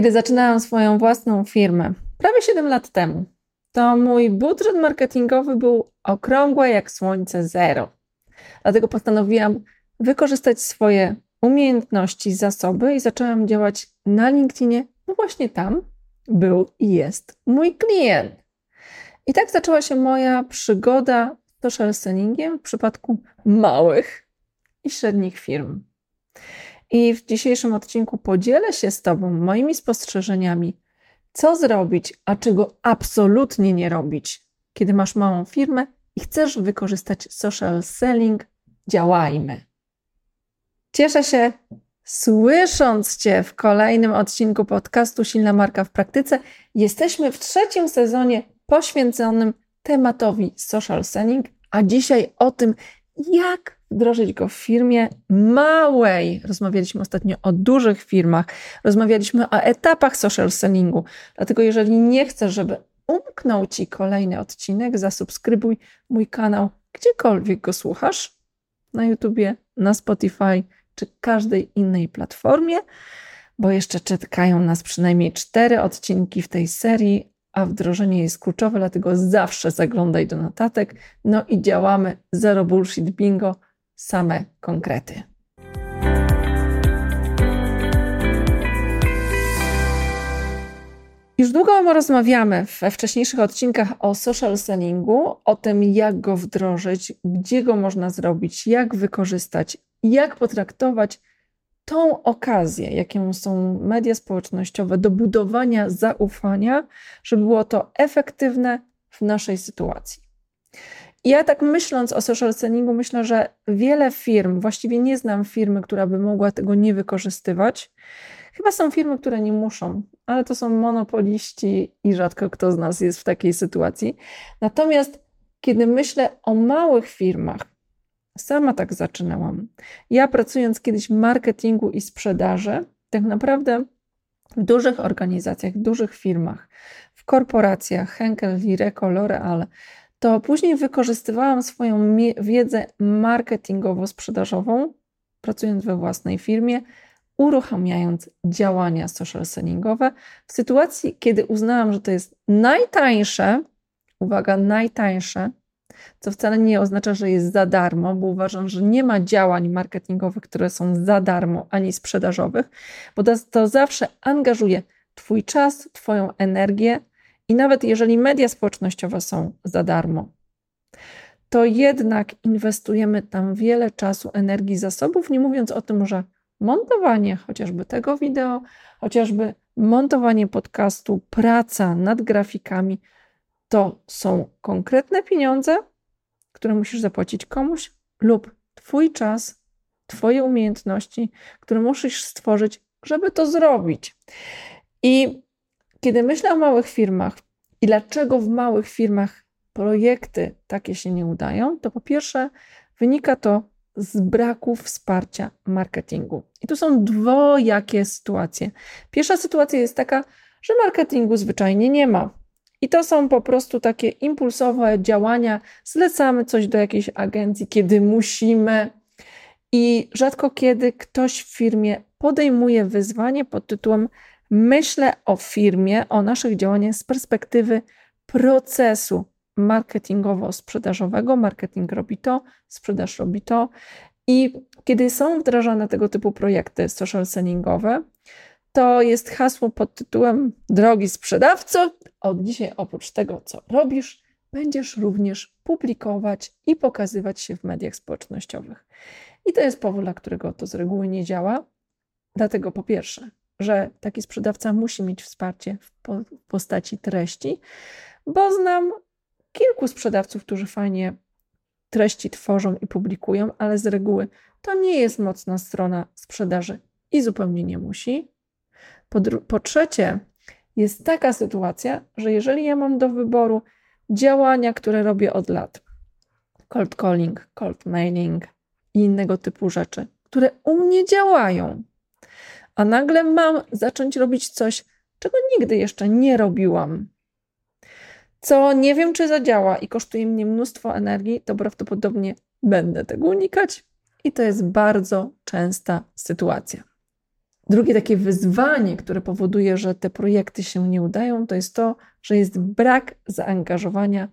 Kiedy zaczynałam swoją własną firmę, prawie 7 lat temu, to mój budżet marketingowy był okrągły jak słońce zero. Dlatego postanowiłam wykorzystać swoje umiejętności, zasoby i zaczęłam działać na LinkedInie. No właśnie tam był i jest mój klient. I tak zaczęła się moja przygoda z social sellingiem w przypadku małych i średnich firm. I w dzisiejszym odcinku podzielę się z Tobą moimi spostrzeżeniami, co zrobić, a czego absolutnie nie robić, kiedy masz małą firmę i chcesz wykorzystać social selling. Działajmy. Cieszę się słysząc Cię w kolejnym odcinku podcastu Silna Marka w Praktyce. Jesteśmy w trzecim sezonie poświęconym tematowi social selling, a dzisiaj o tym, jak wdrożyć go w firmie małej. Rozmawialiśmy ostatnio o dużych firmach, rozmawialiśmy o etapach social sellingu. Dlatego, jeżeli nie chcesz, żeby umknął Ci kolejny odcinek, zasubskrybuj mój kanał gdziekolwiek go słuchasz na YouTubie, na Spotify czy każdej innej platformie, bo jeszcze czekają nas przynajmniej cztery odcinki w tej serii, a wdrożenie jest kluczowe, dlatego zawsze zaglądaj do notatek. No i działamy zero bullshit bingo, same konkrety. Już długo rozmawiamy we wcześniejszych odcinkach o social sellingu, o tym, jak go wdrożyć, gdzie go można zrobić, jak wykorzystać, jak potraktować tą okazję, jaką są media społecznościowe do budowania zaufania, żeby było to efektywne w naszej sytuacji. Ja tak myśląc o social sellingu, myślę, że wiele firm, właściwie nie znam firmy, która by mogła tego nie wykorzystywać. Chyba są firmy, które nie muszą, ale to są monopoliści i rzadko kto z nas jest w takiej sytuacji. Natomiast kiedy myślę o małych firmach, Sama tak zaczynałam. Ja pracując kiedyś w marketingu i sprzedaży, tak naprawdę w dużych organizacjach, w dużych firmach, w korporacjach Henkel, Lireco, L'Oreal, to później wykorzystywałam swoją wiedzę marketingowo-sprzedażową, pracując we własnej firmie, uruchamiając działania social sellingowe. W sytuacji, kiedy uznałam, że to jest najtańsze, uwaga, najtańsze, co wcale nie oznacza, że jest za darmo, bo uważam, że nie ma działań marketingowych, które są za darmo, ani sprzedażowych, bo to, to zawsze angażuje Twój czas, Twoją energię i nawet jeżeli media społecznościowe są za darmo, to jednak inwestujemy tam wiele czasu, energii, zasobów, nie mówiąc o tym, że montowanie chociażby tego wideo, chociażby montowanie podcastu, praca nad grafikami, to są konkretne pieniądze, które musisz zapłacić komuś, lub Twój czas, Twoje umiejętności, które musisz stworzyć, żeby to zrobić. I kiedy myślę o małych firmach i dlaczego w małych firmach projekty takie się nie udają, to po pierwsze wynika to z braku wsparcia marketingu. I tu są dwojakie sytuacje. Pierwsza sytuacja jest taka, że marketingu zwyczajnie nie ma. I to są po prostu takie impulsowe działania. Zlecamy coś do jakiejś agencji, kiedy musimy. I rzadko kiedy ktoś w firmie podejmuje wyzwanie pod tytułem Myślę o firmie, o naszych działaniach z perspektywy procesu marketingowo-sprzedażowego. Marketing robi to, sprzedaż robi to. I kiedy są wdrażane tego typu projekty social sellingowe, to jest hasło pod tytułem Drogi sprzedawco, od dzisiaj oprócz tego, co robisz, będziesz również publikować i pokazywać się w mediach społecznościowych. I to jest powód, dla którego to z reguły nie działa. Dlatego po pierwsze, że taki sprzedawca musi mieć wsparcie w postaci treści, bo znam kilku sprzedawców, którzy fajnie treści tworzą i publikują, ale z reguły to nie jest mocna strona sprzedaży i zupełnie nie musi. Po, po trzecie, jest taka sytuacja, że jeżeli ja mam do wyboru działania, które robię od lat, cold calling, cold mailing i innego typu rzeczy, które u mnie działają, a nagle mam zacząć robić coś, czego nigdy jeszcze nie robiłam, co nie wiem, czy zadziała i kosztuje mnie mnóstwo energii, to prawdopodobnie będę tego unikać. I to jest bardzo częsta sytuacja. Drugie takie wyzwanie, które powoduje, że te projekty się nie udają, to jest to, że jest brak zaangażowania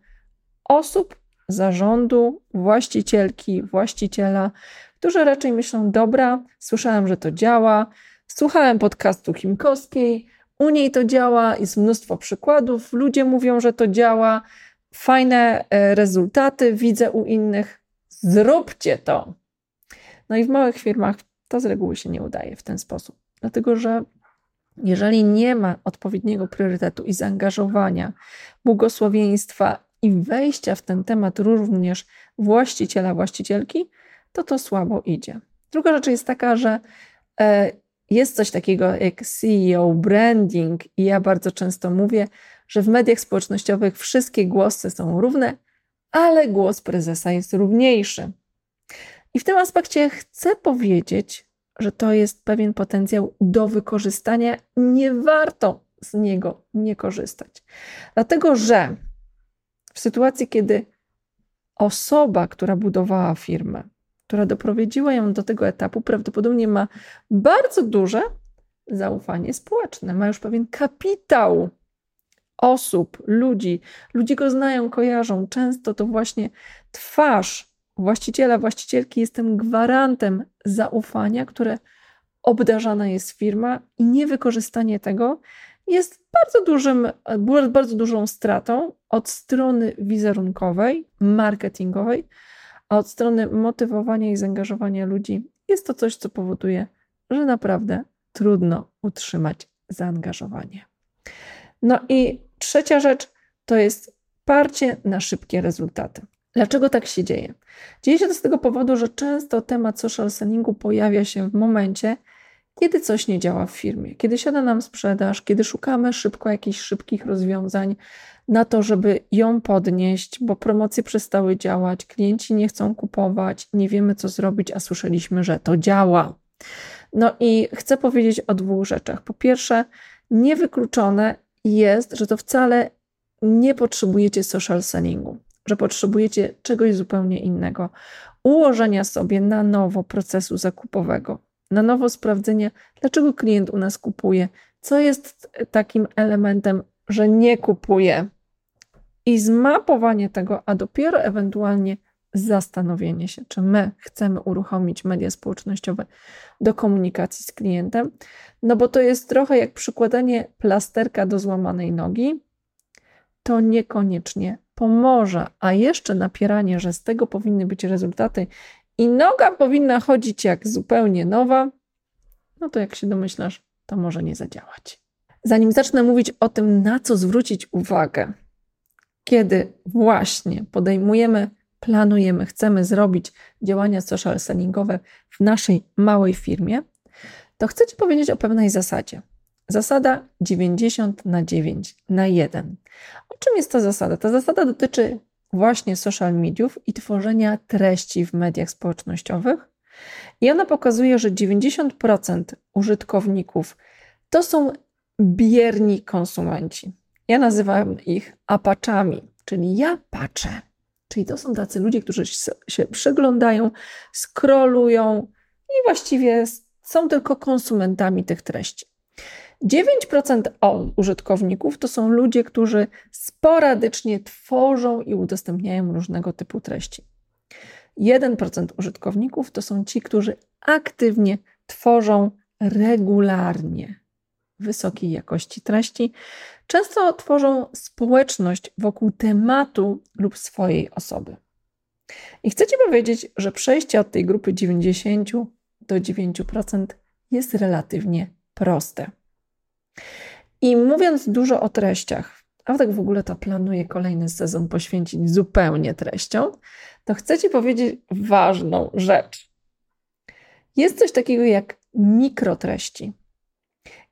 osób, zarządu, właścicielki, właściciela, którzy raczej myślą: Dobra, słyszałem, że to działa, słuchałem podcastu Kimkowskiej, u niej to działa, jest mnóstwo przykładów, ludzie mówią, że to działa, fajne e, rezultaty widzę u innych, zróbcie to. No i w małych firmach to z reguły się nie udaje w ten sposób, dlatego że jeżeli nie ma odpowiedniego priorytetu i zaangażowania, błogosławieństwa i wejścia w ten temat również właściciela, właścicielki, to to słabo idzie. Druga rzecz jest taka, że e, jest coś takiego jak CEO branding, i ja bardzo często mówię, że w mediach społecznościowych wszystkie głosy są równe, ale głos prezesa jest równiejszy. I w tym aspekcie chcę powiedzieć, że to jest pewien potencjał do wykorzystania. Nie warto z niego nie korzystać. Dlatego, że w sytuacji, kiedy osoba, która budowała firmę, która doprowadziła ją do tego etapu, prawdopodobnie ma bardzo duże zaufanie społeczne, ma już pewien kapitał osób, ludzi. Ludzie go znają, kojarzą. Często to właśnie twarz właściciela, właścicielki jest tym gwarantem zaufania, które obdarzana jest firma i niewykorzystanie tego jest bardzo, dużym, bardzo dużą stratą od strony wizerunkowej, marketingowej, a od strony motywowania i zaangażowania ludzi jest to coś, co powoduje, że naprawdę trudno utrzymać zaangażowanie. No i trzecia rzecz to jest parcie na szybkie rezultaty. Dlaczego tak się dzieje? Dzieje się to z tego powodu, że często temat social sellingu pojawia się w momencie, kiedy coś nie działa w firmie, kiedy siada nam sprzedaż, kiedy szukamy szybko jakichś szybkich rozwiązań na to, żeby ją podnieść, bo promocje przestały działać, klienci nie chcą kupować, nie wiemy co zrobić, a słyszeliśmy, że to działa. No i chcę powiedzieć o dwóch rzeczach. Po pierwsze, niewykluczone jest, że to wcale nie potrzebujecie social sellingu, że potrzebujecie czegoś zupełnie innego. Ułożenia sobie na nowo procesu zakupowego, na nowo sprawdzenie, dlaczego klient u nas kupuje, co jest takim elementem, że nie kupuje. I zmapowanie tego, a dopiero ewentualnie zastanowienie się, czy my chcemy uruchomić media społecznościowe do komunikacji z klientem, no bo to jest trochę jak przykładanie plasterka do złamanej nogi. To niekoniecznie pomoże, a jeszcze napieranie, że z tego powinny być rezultaty i noga powinna chodzić jak zupełnie nowa, no to jak się domyślasz, to może nie zadziałać. Zanim zacznę mówić o tym, na co zwrócić uwagę, kiedy właśnie podejmujemy, planujemy, chcemy zrobić działania social sellingowe w naszej małej firmie, to chcę Ci powiedzieć o pewnej zasadzie. Zasada 90 na 9 na 1. O czym jest ta zasada? Ta zasada dotyczy właśnie social mediów i tworzenia treści w mediach społecznościowych. I ona pokazuje, że 90% użytkowników to są bierni konsumenci. Ja nazywam ich apaczami, czyli ja patrzę. Czyli to są tacy ludzie, którzy się przeglądają, skrolują i właściwie są tylko konsumentami tych treści. 9% użytkowników to są ludzie, którzy sporadycznie tworzą i udostępniają różnego typu treści. 1% użytkowników to są ci, którzy aktywnie tworzą regularnie wysokiej jakości treści. Często tworzą społeczność wokół tematu lub swojej osoby. I chcę Ci powiedzieć, że przejście od tej grupy 90 do 9% jest relatywnie proste. I mówiąc dużo o treściach, a tak w ogóle to planuję kolejny sezon poświęcić zupełnie treścią, to chcę Ci powiedzieć ważną rzecz. Jest coś takiego jak mikrotreści.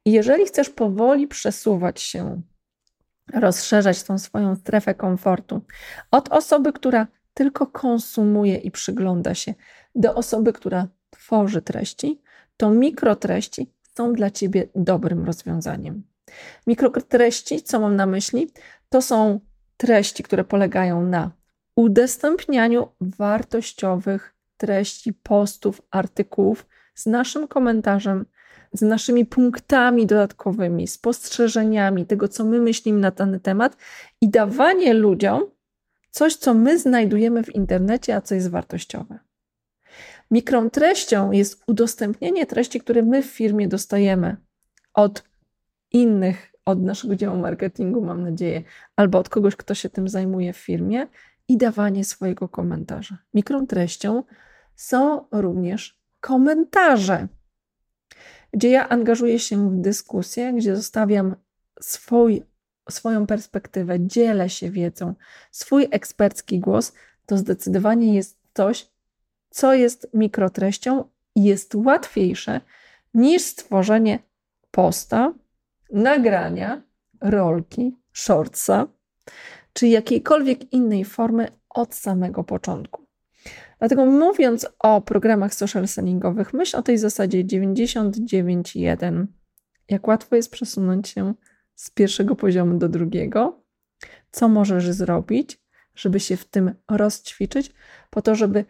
I jeżeli chcesz powoli przesuwać się, rozszerzać tą swoją strefę komfortu od osoby, która tylko konsumuje i przygląda się, do osoby, która tworzy treści, to mikrotreści są dla Ciebie dobrym rozwiązaniem. Mikrotreści, co mam na myśli, to są treści, które polegają na udostępnianiu wartościowych treści, postów, artykułów z naszym komentarzem, z naszymi punktami dodatkowymi, spostrzeżeniami tego, co my myślimy na dany temat i dawanie ludziom coś, co my znajdujemy w internecie, a co jest wartościowe. Mikrą treścią jest udostępnienie treści, które my w firmie dostajemy od innych, od naszego działu marketingu, mam nadzieję, albo od kogoś, kto się tym zajmuje w firmie i dawanie swojego komentarza. Mikrą treścią są również komentarze, gdzie ja angażuję się w dyskusję, gdzie zostawiam swój, swoją perspektywę, dzielę się wiedzą, swój ekspercki głos, to zdecydowanie jest coś, co jest mikrotreścią jest łatwiejsze niż stworzenie posta, nagrania, rolki, shortsa, czy jakiejkolwiek innej formy od samego początku. Dlatego mówiąc o programach social sellingowych, myśl o tej zasadzie 99.1. Jak łatwo jest przesunąć się z pierwszego poziomu do drugiego, co możesz zrobić, żeby się w tym rozćwiczyć, po to, żeby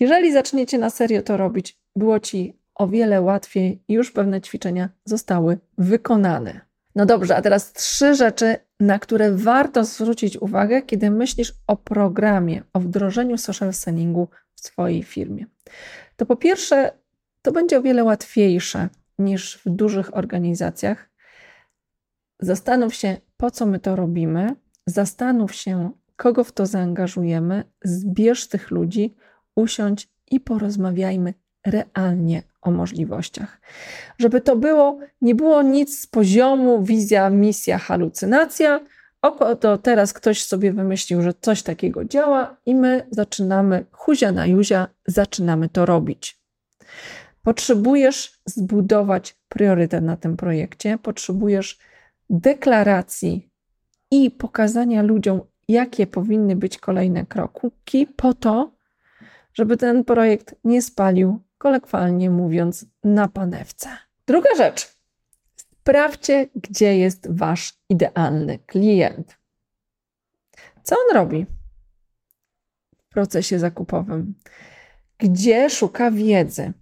jeżeli zaczniecie na serio to robić, było ci o wiele łatwiej i już pewne ćwiczenia zostały wykonane. No dobrze, a teraz trzy rzeczy, na które warto zwrócić uwagę, kiedy myślisz o programie, o wdrożeniu social sellingu w swojej firmie. To po pierwsze, to będzie o wiele łatwiejsze niż w dużych organizacjach. Zastanów się, po co my to robimy, zastanów się, kogo w to zaangażujemy, zbierz tych ludzi, usiądź i porozmawiajmy realnie o możliwościach. Żeby to było, nie było nic z poziomu wizja, misja, halucynacja. Oko to teraz ktoś sobie wymyślił, że coś takiego działa i my zaczynamy, huzia na juzia, zaczynamy to robić. Potrzebujesz zbudować priorytet na tym projekcie, potrzebujesz deklaracji i pokazania ludziom, jakie powinny być kolejne kroki, po to, żeby ten projekt nie spalił, kolokwialnie mówiąc, na panewce. Druga rzecz. Sprawdźcie, gdzie jest wasz idealny klient. Co on robi w procesie zakupowym? Gdzie szuka wiedzy?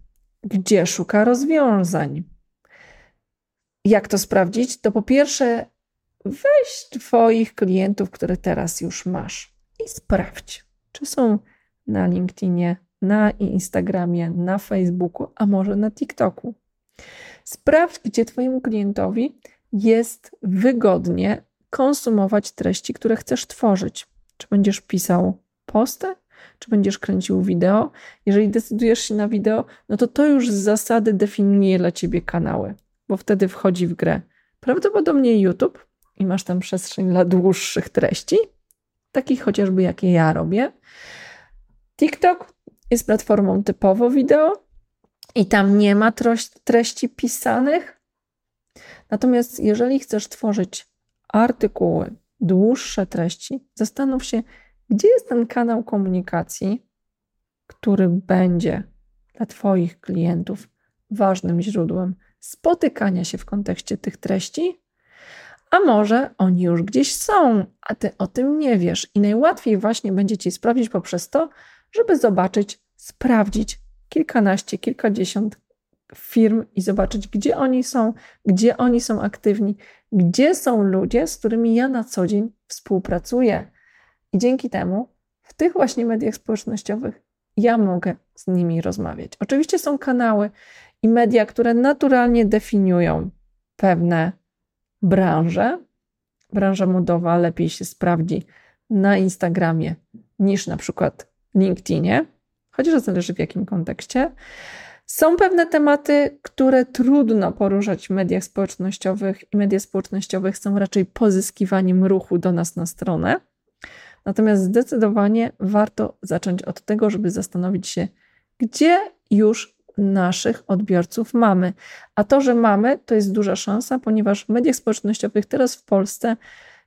Gdzie szuka rozwiązań? Jak to sprawdzić? To po pierwsze, weź Twoich klientów, które teraz już masz i sprawdź, czy są na LinkedInie, na Instagramie, na Facebooku, a może na TikToku. Sprawdź, gdzie Twojemu klientowi jest wygodnie konsumować treści, które chcesz tworzyć. Czy będziesz pisał posty, czy będziesz kręcił wideo. Jeżeli decydujesz się na wideo, no to to już z zasady definiuje dla Ciebie kanały, bo wtedy wchodzi w grę prawdopodobnie YouTube i masz tam przestrzeń dla dłuższych treści, takich chociażby jakie ja robię. TikTok jest platformą typowo wideo i tam nie ma treści pisanych. Natomiast jeżeli chcesz tworzyć artykuły, dłuższe treści, zastanów się, gdzie jest ten kanał komunikacji, który będzie dla Twoich klientów ważnym źródłem spotykania się w kontekście tych treści, a może oni już gdzieś są, a Ty o tym nie wiesz. I najłatwiej właśnie będzie Ci sprawdzić poprzez to, żeby zobaczyć, sprawdzić kilkanaście, kilkadziesiąt firm i zobaczyć, gdzie oni są, gdzie oni są aktywni, gdzie są ludzie, z którymi ja na co dzień współpracuję. I dzięki temu w tych właśnie mediach społecznościowych ja mogę z nimi rozmawiać. Oczywiście są kanały i media, które naturalnie definiują pewne branże. Branża modowa lepiej się sprawdzi na Instagramie niż na przykład LinkedInie, chociaż zależy w jakim kontekście. Są pewne tematy, które trudno poruszać w mediach społecznościowych, i media społecznościowe są raczej pozyskiwaniem ruchu do nas na stronę. Natomiast zdecydowanie warto zacząć od tego, żeby zastanowić się, gdzie już naszych odbiorców mamy. A to, że mamy, to jest duża szansa, ponieważ w mediach społecznościowych teraz w Polsce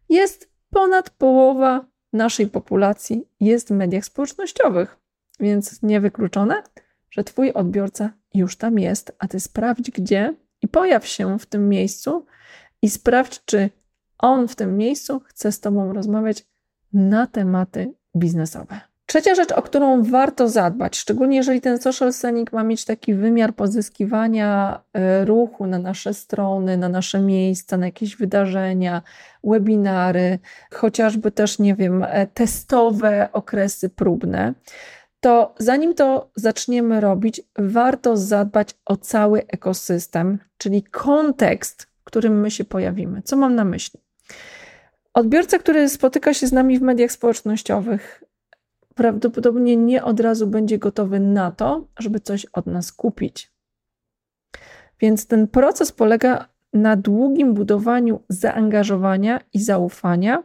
jest ponad połowa naszej populacji jest w mediach społecznościowych, więc niewykluczone, że Twój odbiorca już tam jest, a Ty sprawdź gdzie i pojaw się w tym miejscu i sprawdź, czy on w tym miejscu chce z Tobą rozmawiać na tematy biznesowe. Trzecia rzecz, o którą warto zadbać, szczególnie jeżeli ten social selling ma mieć taki wymiar pozyskiwania e, ruchu na nasze strony, na nasze miejsca, na jakieś wydarzenia, webinary, chociażby też, nie wiem, e, testowe okresy próbne, to zanim to zaczniemy robić, warto zadbać o cały ekosystem, czyli kontekst, w którym my się pojawimy. Co mam na myśli? Odbiorca, który spotyka się z nami w mediach społecznościowych, prawdopodobnie nie od razu będzie gotowy na to, żeby coś od nas kupić. Więc ten proces polega na długim budowaniu zaangażowania i zaufania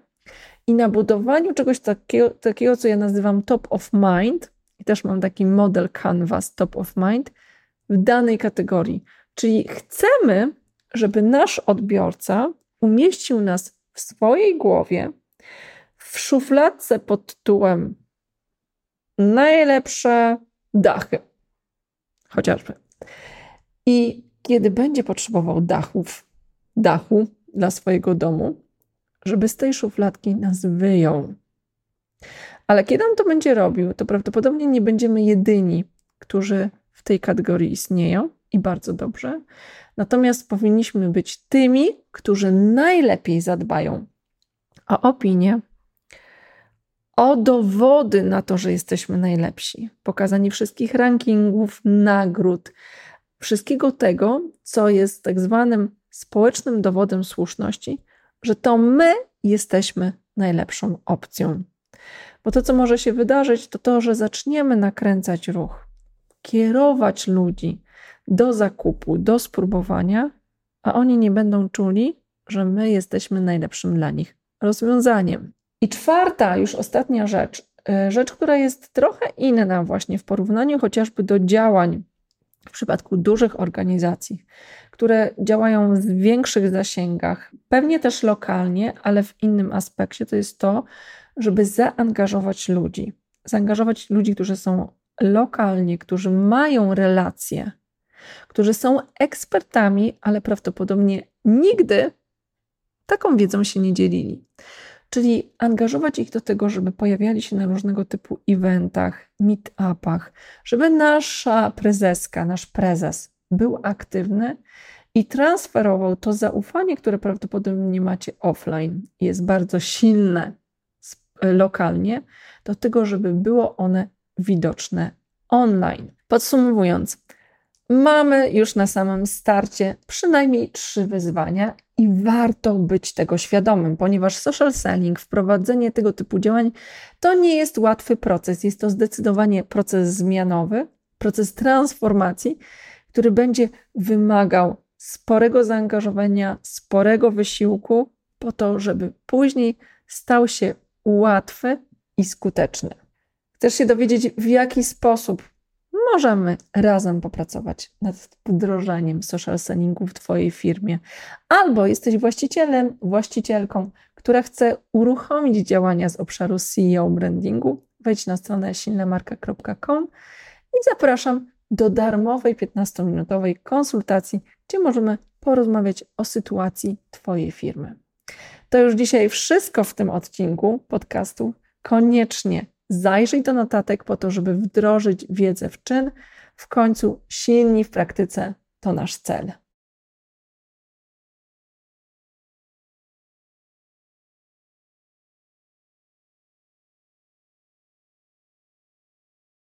i na budowaniu czegoś takiego, takiego, co ja nazywam top of mind. I też mam taki model Canvas top of mind w danej kategorii. Czyli chcemy, żeby nasz odbiorca umieścił nas w swojej głowie w szufladce pod tytułem najlepsze dachy. Chociażby. I kiedy będzie potrzebował dachów, dachu dla swojego domu, żeby z tej szufladki nas wyjął. Ale kiedy on to będzie robił, to prawdopodobnie nie będziemy jedyni, którzy w tej kategorii istnieją i bardzo dobrze. Natomiast powinniśmy być tymi, którzy najlepiej zadbają o opinię, o dowody na to, że jesteśmy najlepsi, pokazanie wszystkich rankingów, nagród, wszystkiego tego, co jest tak zwanym społecznym dowodem słuszności, że to my jesteśmy najlepszą opcją. Bo to, co może się wydarzyć, to to, że zaczniemy nakręcać ruch, kierować ludzi do zakupu, do spróbowania, a oni nie będą czuli, że my jesteśmy najlepszym dla nich rozwiązaniem. I czwarta, już ostatnia rzecz, e, rzecz, która jest trochę inna właśnie w porównaniu chociażby do działań w przypadku dużych organizacji, które działają w większych zasięgach, pewnie też lokalnie, ale w innym aspekcie, to jest to, żeby zaangażować ludzi. Zaangażować ludzi, którzy są lokalnie, którzy mają relacje, którzy są ekspertami, ale prawdopodobnie nigdy taką wiedzą się nie dzielili. Czyli angażować ich do tego, żeby pojawiali się na różnego typu eventach, meetupach, żeby nasza prezeska, nasz prezes był aktywny i transferował to zaufanie, które prawdopodobnie macie offline, jest bardzo silne lokalnie, do tego, żeby było one widoczne online. Podsumowując, mamy już na samym starcie przynajmniej trzy wyzwania i warto być tego świadomym, ponieważ social selling, wprowadzenie tego typu działań to nie jest łatwy proces. Jest to zdecydowanie proces zmianowy, proces transformacji, który będzie wymagał sporego zaangażowania, sporego wysiłku, po to, żeby później stał się łatwy i skuteczny. Chcesz się dowiedzieć, w jaki sposób możemy razem popracować nad wdrożeniem social sellingu w Twojej firmie. Albo jesteś właścicielem, właścicielką, która chce uruchomić działania z obszaru CEO brandingu, wejdź na stronę silnemarka.com i zapraszam do darmowej 15-minutowej konsultacji, gdzie możemy porozmawiać o sytuacji Twojej firmy. To już dzisiaj wszystko w tym odcinku podcastu. Koniecznie Zajrzyj do notatek po to, żeby wdrożyć wiedzę w czyn. W końcu silni w praktyce to nasz cel.